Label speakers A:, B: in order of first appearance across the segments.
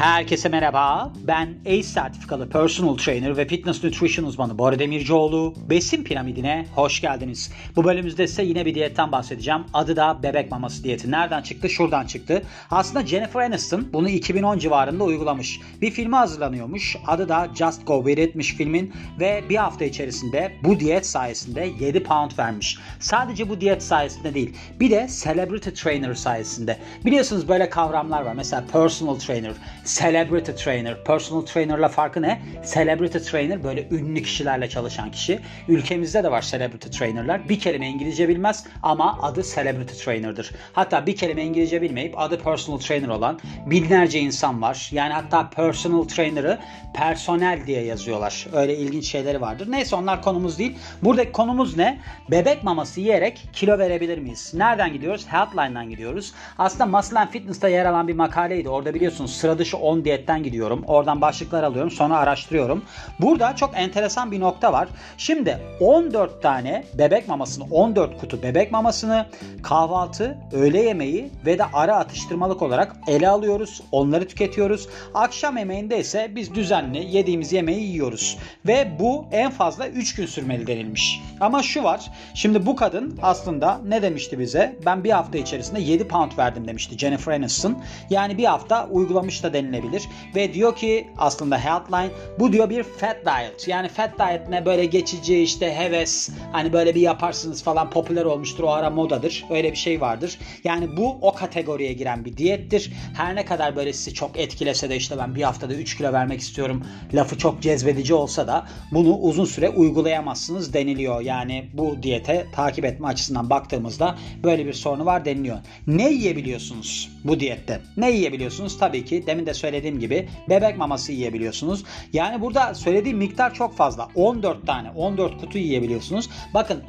A: Herkese merhaba. Ben ACE sertifikalı personal trainer ve fitness nutrition uzmanı Bora Demircioğlu. Besin piramidine hoş geldiniz. Bu bölümümüzde ise yine bir diyetten bahsedeceğim. Adı da bebek maması diyeti. Nereden çıktı? Şuradan çıktı. Aslında Jennifer Aniston bunu 2010 civarında uygulamış. Bir filmi hazırlanıyormuş. Adı da Just Go With It'miş filmin ve bir hafta içerisinde bu diyet sayesinde 7 pound vermiş. Sadece bu diyet sayesinde değil. Bir de celebrity trainer sayesinde. Biliyorsunuz böyle kavramlar var. Mesela personal trainer, celebrity trainer. Personal trainer'la farkı ne? Celebrity trainer böyle ünlü kişilerle çalışan kişi. Ülkemizde de var celebrity trainer'lar. Bir kelime İngilizce bilmez ama adı celebrity trainer'dır. Hatta bir kelime İngilizce bilmeyip adı personal trainer olan binlerce insan var. Yani hatta personal trainer'ı personel diye yazıyorlar. Öyle ilginç şeyleri vardır. Neyse onlar konumuz değil. Buradaki konumuz ne? Bebek maması yiyerek kilo verebilir miyiz? Nereden gidiyoruz? Healthline'dan gidiyoruz. Aslında Muscle and Fitness'ta yer alan bir makaleydi. Orada biliyorsunuz sıra dışı 10 diyetten gidiyorum. Oradan başlıklar alıyorum. Sonra araştırıyorum. Burada çok enteresan bir nokta var. Şimdi 14 tane bebek mamasını, 14 kutu bebek mamasını kahvaltı, öğle yemeği ve de ara atıştırmalık olarak ele alıyoruz. Onları tüketiyoruz. Akşam yemeğinde ise biz düzenli yediğimiz yemeği yiyoruz. Ve bu en fazla 3 gün sürmeli denilmiş. Ama şu var. Şimdi bu kadın aslında ne demişti bize? Ben bir hafta içerisinde 7 pound verdim demişti Jennifer Aniston. Yani bir hafta uygulamış da denilebilir. Ve diyor ki aslında Healthline bu diyor bir fat diet. Yani fat diet ne böyle geçici işte heves hani böyle bir yaparsınız falan popüler olmuştur o ara modadır. Öyle bir şey vardır. Yani bu o kategoriye giren bir diyettir. Her ne kadar böyle sizi çok etkilese de işte ben bir haftada 3 kilo vermek istiyorum lafı çok cezbedici olsa da bunu uzun süre uygulayamazsınız deniliyor. Yani bu diyete takip etme açısından baktığımızda böyle bir sorunu var deniliyor. Ne yiyebiliyorsunuz bu diyette? Ne yiyebiliyorsunuz? Tabii ki demin de söylediğim gibi bebek maması yiyebiliyorsunuz. Yani burada söylediğim miktar çok fazla. 14 tane, 14 kutu yiyebiliyorsunuz. Bakın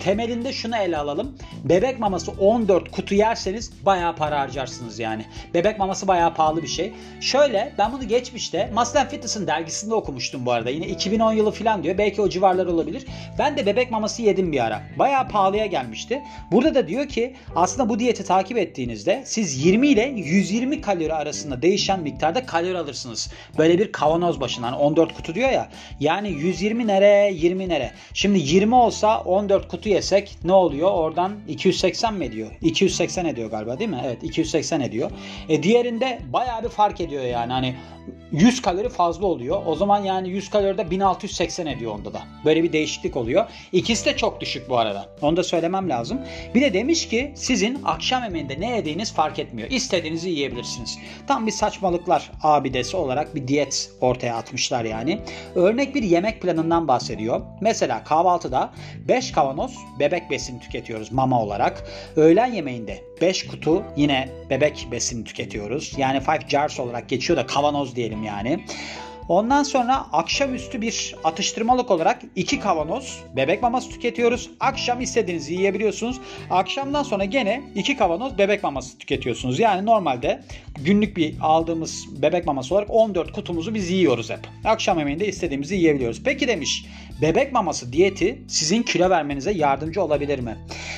A: temelinde şunu ele alalım. Bebek maması 14 kutu yerseniz bayağı para harcarsınız yani. Bebek maması bayağı pahalı bir şey. Şöyle ben bunu geçmişte Muscle Fitness'ın dergisinde okumuştum bu arada. Yine 2010 yılı falan diyor. Belki o civarlar olabilir. Ben de bebek maması yedim bir ara. Bayağı pahalıya gelmişti. Burada da diyor ki aslında bu diyeti takip ettiğinizde siz 20 ile 120 kalori arasında değişen miktarda kalori alırsınız. Böyle bir kavanoz başına. Hani 14 kutu diyor ya. Yani 120 nere 20 nere. Şimdi 20 olsa 14 kutu yesek ne oluyor? Oradan 280 mi ediyor? 280 ediyor galiba değil mi? Evet 280 ediyor. E diğerinde bayağı bir fark ediyor yani. Hani 100 kalori fazla oluyor. O zaman yani 100 kaloride 1680 ediyor onda da. Böyle bir değişiklik oluyor. İkisi de çok düşük bu arada. Onu da söylemem lazım. Bir de demiş ki sizin akşam yemeğinde ne yediğiniz fark etmiyor. İstediğinizi yiyebilirsiniz. Tam bir saçmalıklar abidesi olarak bir diyet ortaya atmışlar yani. Örnek bir yemek planından bahsediyor. Mesela kahvaltıda 5 kavanoz bebek besini tüketiyoruz mama olarak. Öğlen yemeğinde 5 kutu yine bebek besini tüketiyoruz. Yani 5 jars olarak geçiyor da kavanoz diyelim yani. Ondan sonra akşamüstü bir atıştırmalık olarak iki kavanoz bebek maması tüketiyoruz. Akşam istediğinizi yiyebiliyorsunuz. Akşamdan sonra gene iki kavanoz bebek maması tüketiyorsunuz. Yani normalde günlük bir aldığımız bebek maması olarak 14 kutumuzu biz yiyoruz hep. Akşam yemeğinde istediğimizi yiyebiliyoruz. Peki demiş bebek maması diyeti sizin kilo vermenize yardımcı olabilir mi?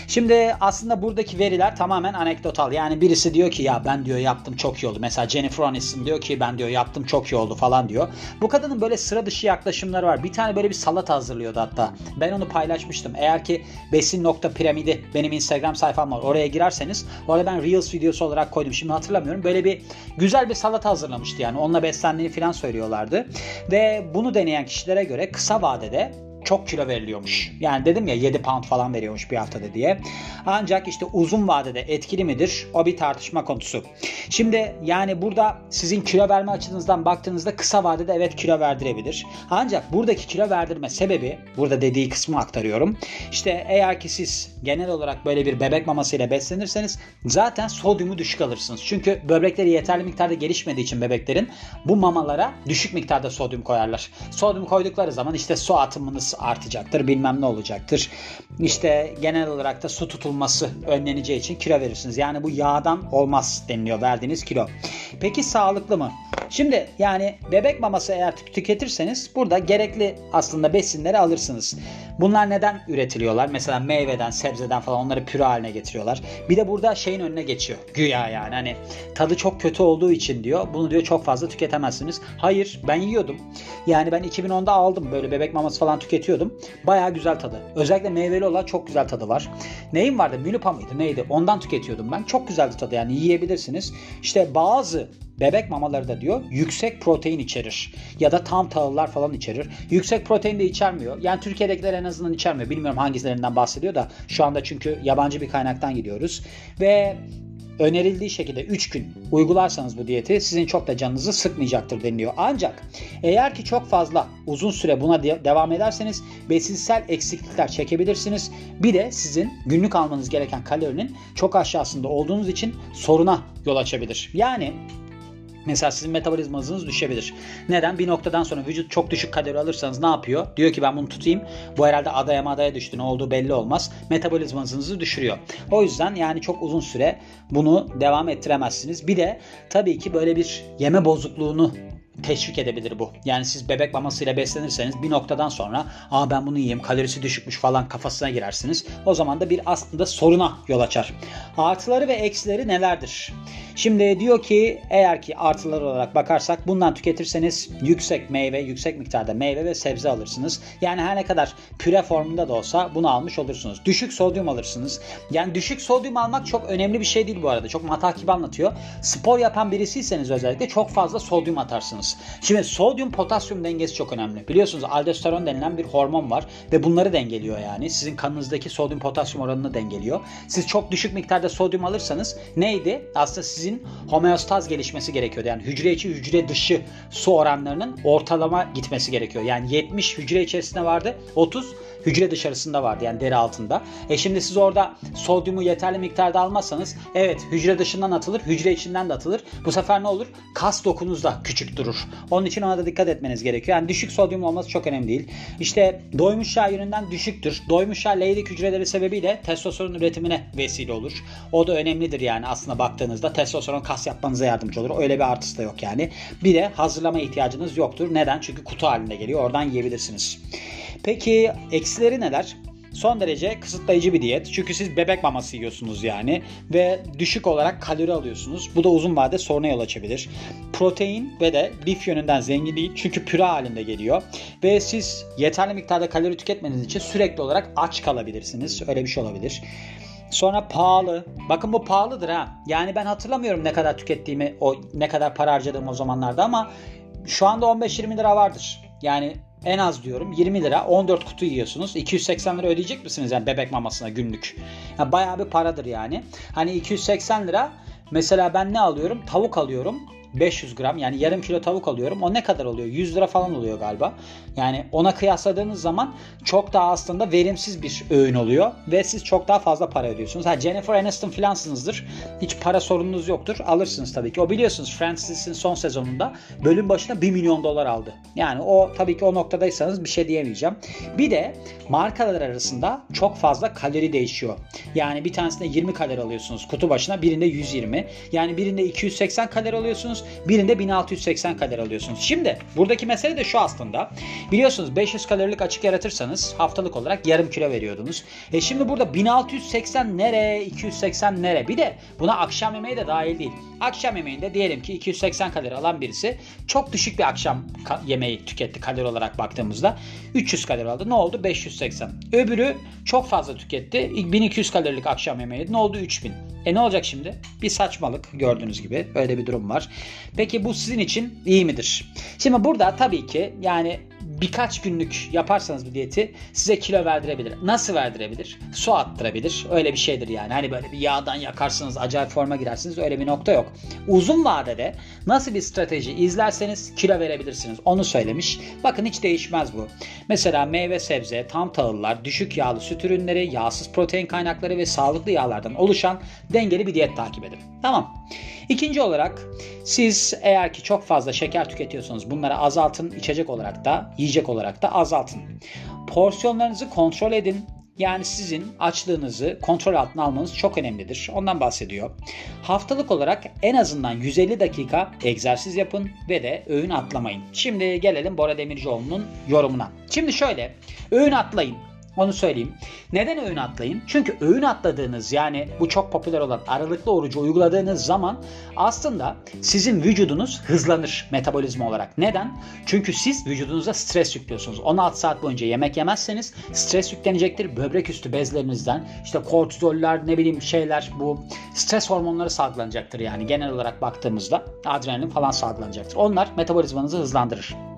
A: Şimdi aslında buradaki veriler tamamen anekdotal. Yani birisi diyor ki ya ben diyor yaptım çok iyi oldu. Mesela Jennifer Aniston diyor ki ben diyor yaptım çok iyi oldu falan diyor. Bu kadının böyle sıra dışı yaklaşımları var. Bir tane böyle bir salata hazırlıyordu hatta. Ben onu paylaşmıştım. Eğer ki besin nokta piramidi benim Instagram sayfam var. Oraya girerseniz orada ben Reels videosu olarak koydum. Şimdi hatırlamıyorum. Böyle bir güzel bir salata hazırlamıştı yani. Onunla beslendiğini falan söylüyorlardı. Ve bunu deneyen kişilere göre kısa vadede çok kilo veriliyormuş. Yani dedim ya 7 pound falan veriyormuş bir haftada diye. Ancak işte uzun vadede etkili midir? O bir tartışma konusu. Şimdi yani burada sizin kilo verme açınızdan baktığınızda kısa vadede evet kilo verdirebilir. Ancak buradaki kilo verdirme sebebi burada dediği kısmı aktarıyorum. İşte eğer ki siz genel olarak böyle bir bebek mamasıyla beslenirseniz zaten sodyumu düşük alırsınız. Çünkü böbrekleri yeterli miktarda gelişmediği için bebeklerin bu mamalara düşük miktarda sodyum koyarlar. Sodyum koydukları zaman işte su atımınız artacaktır bilmem ne olacaktır. İşte genel olarak da su tutulması önleneceği için kilo verirsiniz. Yani bu yağdan olmaz deniliyor verdiğiniz kilo. Peki sağlıklı mı? Şimdi yani bebek maması eğer tüketirseniz burada gerekli aslında besinleri alırsınız. Bunlar neden üretiliyorlar? Mesela meyveden, sebzeden falan onları püre haline getiriyorlar. Bir de burada şeyin önüne geçiyor. Güya yani hani tadı çok kötü olduğu için diyor. Bunu diyor çok fazla tüketemezsiniz. Hayır ben yiyordum. Yani ben 2010'da aldım böyle bebek maması falan tüketiyordum. Baya güzel tadı. Özellikle meyveli olan çok güzel tadı var. Neyim vardı? Mülupa mıydı? Neydi? Ondan tüketiyordum ben. Çok güzeldi tadı yani yiyebilirsiniz. İşte bazı Bebek mamaları da diyor yüksek protein içerir. Ya da tam tahıllar falan içerir. Yüksek protein de içermiyor. Yani Türkiye'dekiler en azından içermiyor. Bilmiyorum hangisilerinden bahsediyor da şu anda çünkü yabancı bir kaynaktan gidiyoruz. Ve önerildiği şekilde 3 gün uygularsanız bu diyeti sizin çok da canınızı sıkmayacaktır deniliyor. Ancak eğer ki çok fazla uzun süre buna de- devam ederseniz besinsel eksiklikler çekebilirsiniz. Bir de sizin günlük almanız gereken kalorinin çok aşağısında olduğunuz için soruna yol açabilir. Yani Mesela sizin metabolizma hızınız düşebilir. Neden? Bir noktadan sonra vücut çok düşük kalori alırsanız ne yapıyor? Diyor ki ben bunu tutayım. Bu herhalde adaya madaya düştü. Ne olduğu belli olmaz. Metabolizma hızınızı düşürüyor. O yüzden yani çok uzun süre bunu devam ettiremezsiniz. Bir de tabii ki böyle bir yeme bozukluğunu teşvik edebilir bu. Yani siz bebek mamasıyla beslenirseniz bir noktadan sonra aa ben bunu yiyeyim kalorisi düşükmüş falan kafasına girersiniz. O zaman da bir aslında soruna yol açar. Artıları ve eksileri nelerdir? Şimdi diyor ki eğer ki artılar olarak bakarsak bundan tüketirseniz yüksek meyve, yüksek miktarda meyve ve sebze alırsınız. Yani her ne kadar püre formunda da olsa bunu almış olursunuz. Düşük sodyum alırsınız. Yani düşük sodyum almak çok önemli bir şey değil bu arada. Çok matakip anlatıyor. Spor yapan birisiyseniz özellikle çok fazla sodyum atarsınız. Şimdi sodyum potasyum dengesi çok önemli. Biliyorsunuz aldosteron denilen bir hormon var ve bunları dengeliyor yani. Sizin kanınızdaki sodyum potasyum oranını dengeliyor. Siz çok düşük miktarda sodyum alırsanız neydi? Aslında sizin homeostaz gelişmesi gerekiyordu. Yani hücre içi hücre dışı su oranlarının ortalama gitmesi gerekiyor. Yani 70 hücre içerisinde vardı. 30 hücre dışarısında vardı yani deri altında. E şimdi siz orada sodyumu yeterli miktarda almazsanız evet hücre dışından atılır, hücre içinden de atılır. Bu sefer ne olur? Kas dokunuz da küçük durur. Onun için ona da dikkat etmeniz gerekiyor. Yani düşük sodyum olması çok önemli değil. İşte doymuş yağ yönünden düşüktür. Doymuş yağ leydik hücreleri sebebiyle testosteron üretimine vesile olur. O da önemlidir yani aslında baktığınızda testosteron kas yapmanıza yardımcı olur. Öyle bir artısı da yok yani. Bir de hazırlama ihtiyacınız yoktur. Neden? Çünkü kutu halinde geliyor. Oradan yiyebilirsiniz. Peki eksileri neler? Son derece kısıtlayıcı bir diyet. Çünkü siz bebek maması yiyorsunuz yani ve düşük olarak kalori alıyorsunuz. Bu da uzun vadede soruna yol açabilir. Protein ve de lif yönünden zengin değil. Çünkü püre halinde geliyor. Ve siz yeterli miktarda kalori tüketmeniz için sürekli olarak aç kalabilirsiniz. Öyle bir şey olabilir. Sonra pahalı. Bakın bu pahalıdır ha. Yani ben hatırlamıyorum ne kadar tükettiğimi, o ne kadar para harcadığımı o zamanlarda ama şu anda 15-20 lira vardır. Yani en az diyorum 20 lira 14 kutu yiyorsunuz. 280 lira ödeyecek misiniz yani bebek mamasına günlük? Yani bayağı bir paradır yani. Hani 280 lira mesela ben ne alıyorum? Tavuk alıyorum. 500 gram yani yarım kilo tavuk alıyorum. O ne kadar oluyor? 100 lira falan oluyor galiba. Yani ona kıyasladığınız zaman çok daha aslında verimsiz bir öğün oluyor ve siz çok daha fazla para ödüyorsunuz. Ha Jennifer Aniston filansınızdır. Hiç para sorununuz yoktur. Alırsınız tabii ki. O biliyorsunuz Francis'in son sezonunda bölüm başına 1 milyon dolar aldı. Yani o tabii ki o noktadaysanız bir şey diyemeyeceğim. Bir de markalar arasında çok fazla kalori değişiyor. Yani bir tanesinde 20 kalori alıyorsunuz kutu başına, birinde 120. Yani birinde 280 kalori alıyorsunuz, birinde 1680 kalori alıyorsunuz. Şimdi buradaki mesele de şu aslında. Biliyorsunuz 500 kalorilik açık yaratırsanız haftalık olarak yarım kilo veriyordunuz. E şimdi burada 1680 nere, 280 nere? Bir de buna akşam yemeği de dahil değil. Akşam yemeğinde diyelim ki 280 kalori alan birisi çok düşük bir akşam yemeği tüketti kalori olarak baktığımızda. 300 kalori aldı. Ne oldu? 580. Öbürü çok fazla tüketti. 1200 kalorilik akşam yemeği. Ne oldu? 3000. E ne olacak şimdi? Bir saçmalık gördüğünüz gibi. Öyle bir durum var. Peki bu sizin için iyi midir? Şimdi burada tabii ki yani birkaç günlük yaparsanız bu diyeti size kilo verdirebilir. Nasıl verdirebilir? Su attırabilir. Öyle bir şeydir yani. Hani böyle bir yağdan yakarsınız, acayip forma girersiniz. Öyle bir nokta yok. Uzun vadede nasıl bir strateji izlerseniz kilo verebilirsiniz. Onu söylemiş. Bakın hiç değişmez bu. Mesela meyve sebze, tam tahıllar, düşük yağlı süt ürünleri, yağsız protein kaynakları ve sağlıklı yağlardan oluşan dengeli bir diyet takip edin. Tamam. İkinci olarak siz eğer ki çok fazla şeker tüketiyorsanız bunları azaltın. içecek olarak da yiyecek olarak da azaltın. Porsiyonlarınızı kontrol edin. Yani sizin açlığınızı kontrol altına almanız çok önemlidir. Ondan bahsediyor. Haftalık olarak en azından 150 dakika egzersiz yapın ve de öğün atlamayın. Şimdi gelelim Bora Demircioğlu'nun yorumuna. Şimdi şöyle öğün atlayın. Onu söyleyeyim. Neden öğün atlayın? Çünkü öğün atladığınız yani bu çok popüler olan aralıklı orucu uyguladığınız zaman aslında sizin vücudunuz hızlanır metabolizma olarak. Neden? Çünkü siz vücudunuza stres yüklüyorsunuz. 16 saat boyunca yemek yemezseniz stres yüklenecektir. Böbrek üstü bezlerinizden işte kortizoller ne bileyim şeyler bu stres hormonları salgılanacaktır yani genel olarak baktığımızda adrenalin falan salgılanacaktır. Onlar metabolizmanızı hızlandırır.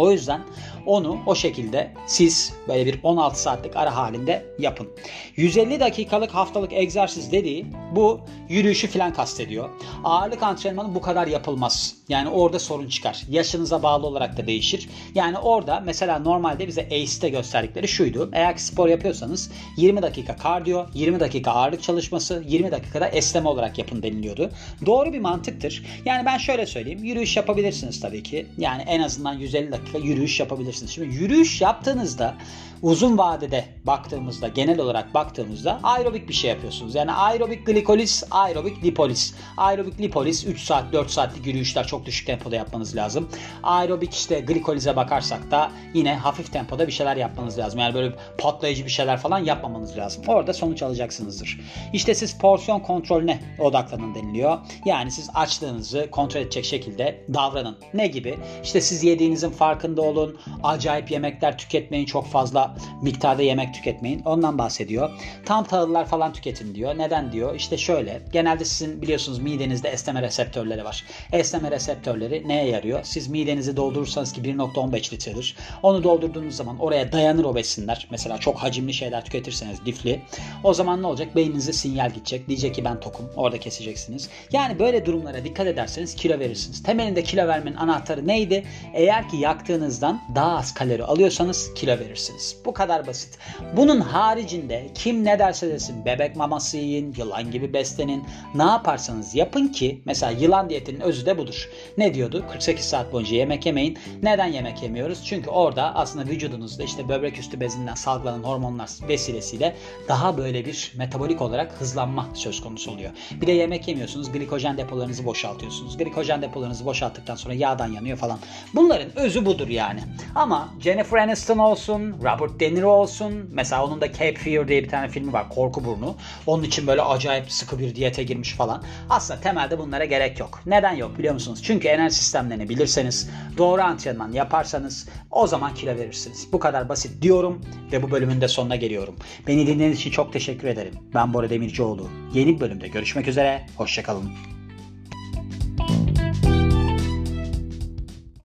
A: O yüzden onu o şekilde siz böyle bir 16 saatlik ara halinde yapın. 150 dakikalık haftalık egzersiz dediği bu yürüyüşü falan kastediyor. Ağırlık antrenmanı bu kadar yapılmaz. Yani orada sorun çıkar. Yaşınıza bağlı olarak da değişir. Yani orada mesela normalde bize ACE'de gösterdikleri şuydu. Eğer ki spor yapıyorsanız 20 dakika kardiyo, 20 dakika ağırlık çalışması, 20 dakikada esneme olarak yapın deniliyordu. Doğru bir mantıktır. Yani ben şöyle söyleyeyim. Yürüyüş yapabilirsiniz tabii ki. Yani en azından 150 dakika yürüyüş yapabilirsiniz. Şimdi yürüyüş yaptığınızda uzun vadede baktığımızda genel olarak baktığımızda aerobik bir şey yapıyorsunuz. Yani aerobik glikoliz, aerobik lipoliz. Aerobik lipoliz 3 saat 4 saatlik yürüyüşler çok düşük tempoda yapmanız lazım. Aerobik işte glikolize bakarsak da yine hafif tempoda bir şeyler yapmanız lazım. Yani böyle patlayıcı bir şeyler falan yapmamanız lazım. Orada sonuç alacaksınızdır. İşte siz porsiyon kontrolüne odaklanın deniliyor. Yani siz açlığınızı kontrol edecek şekilde davranın. Ne gibi? İşte siz yediğinizin farkında olun. Acayip yemekler tüketmeyin çok fazla miktarda yemek tüketmeyin. Ondan bahsediyor. Tam tahıllar falan tüketin diyor. Neden diyor? İşte şöyle. Genelde sizin biliyorsunuz midenizde esneme reseptörleri var. Esneme reseptörleri neye yarıyor? Siz midenizi doldurursanız ki 1.15 litredir. Onu doldurduğunuz zaman oraya dayanır o besinler. Mesela çok hacimli şeyler tüketirseniz lifli. O zaman ne olacak? Beyninize sinyal gidecek. Diyecek ki ben tokum. Orada keseceksiniz. Yani böyle durumlara dikkat ederseniz kilo verirsiniz. Temelinde kilo vermenin anahtarı neydi? Eğer ki yaktığınızdan daha az kalori alıyorsanız kilo verirsiniz. Bu kadar basit. Bunun haricinde kim ne derse desin bebek maması yiyin, yılan gibi beslenin. Ne yaparsanız yapın ki mesela yılan diyetinin özü de budur. Ne diyordu? 48 saat boyunca yemek yemeyin. Neden yemek yemiyoruz? Çünkü orada aslında vücudunuzda işte böbrek üstü bezinden salgılanan hormonlar vesilesiyle daha böyle bir metabolik olarak hızlanma söz konusu oluyor. Bir de yemek yemiyorsunuz. Glikojen depolarınızı boşaltıyorsunuz. Glikojen depolarınızı boşalttıktan sonra yağdan yanıyor falan. Bunların özü budur yani. Ama Jennifer Aniston olsun, Robert De Niro olsun. Mesela onun da Cape Fear diye bir tane filmi var. Korku burnu. Onun için böyle acayip sıkı bir diyete girmiş falan. Aslında temelde bunlara gerek yok. Neden yok biliyor musunuz? Çünkü enerji sistemlerini bilirseniz, doğru antrenman yaparsanız o zaman kilo verirsiniz. Bu kadar basit diyorum ve bu bölümün de sonuna geliyorum. Beni dinlediğiniz için çok teşekkür ederim. Ben Bora Demircioğlu. Yeni bir bölümde görüşmek üzere. Hoşçakalın.